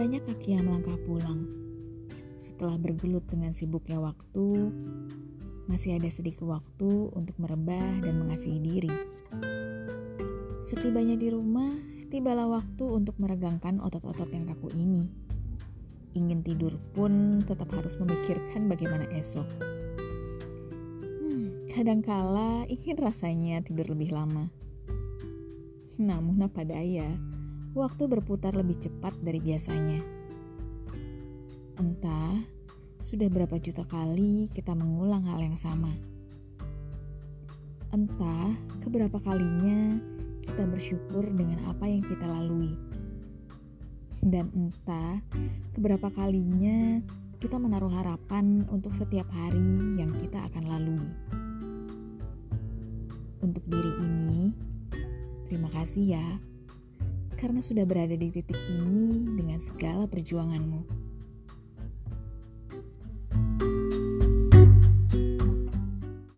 banyak kaki yang melangkah pulang. Setelah bergelut dengan sibuknya waktu, masih ada sedikit waktu untuk merebah dan mengasihi diri. Setibanya di rumah, tibalah waktu untuk meregangkan otot-otot yang kaku ini. Ingin tidur pun tetap harus memikirkan bagaimana esok. Hmm, kadangkala ingin rasanya tidur lebih lama. Namun apa daya, waktu berputar lebih cepat dari biasanya. Entah sudah berapa juta kali kita mengulang hal yang sama. Entah keberapa kalinya kita bersyukur dengan apa yang kita lalui. Dan entah keberapa kalinya kita menaruh harapan untuk setiap hari yang kita akan lalui. Untuk diri ini, terima kasih ya karena sudah berada di titik ini dengan segala perjuanganmu.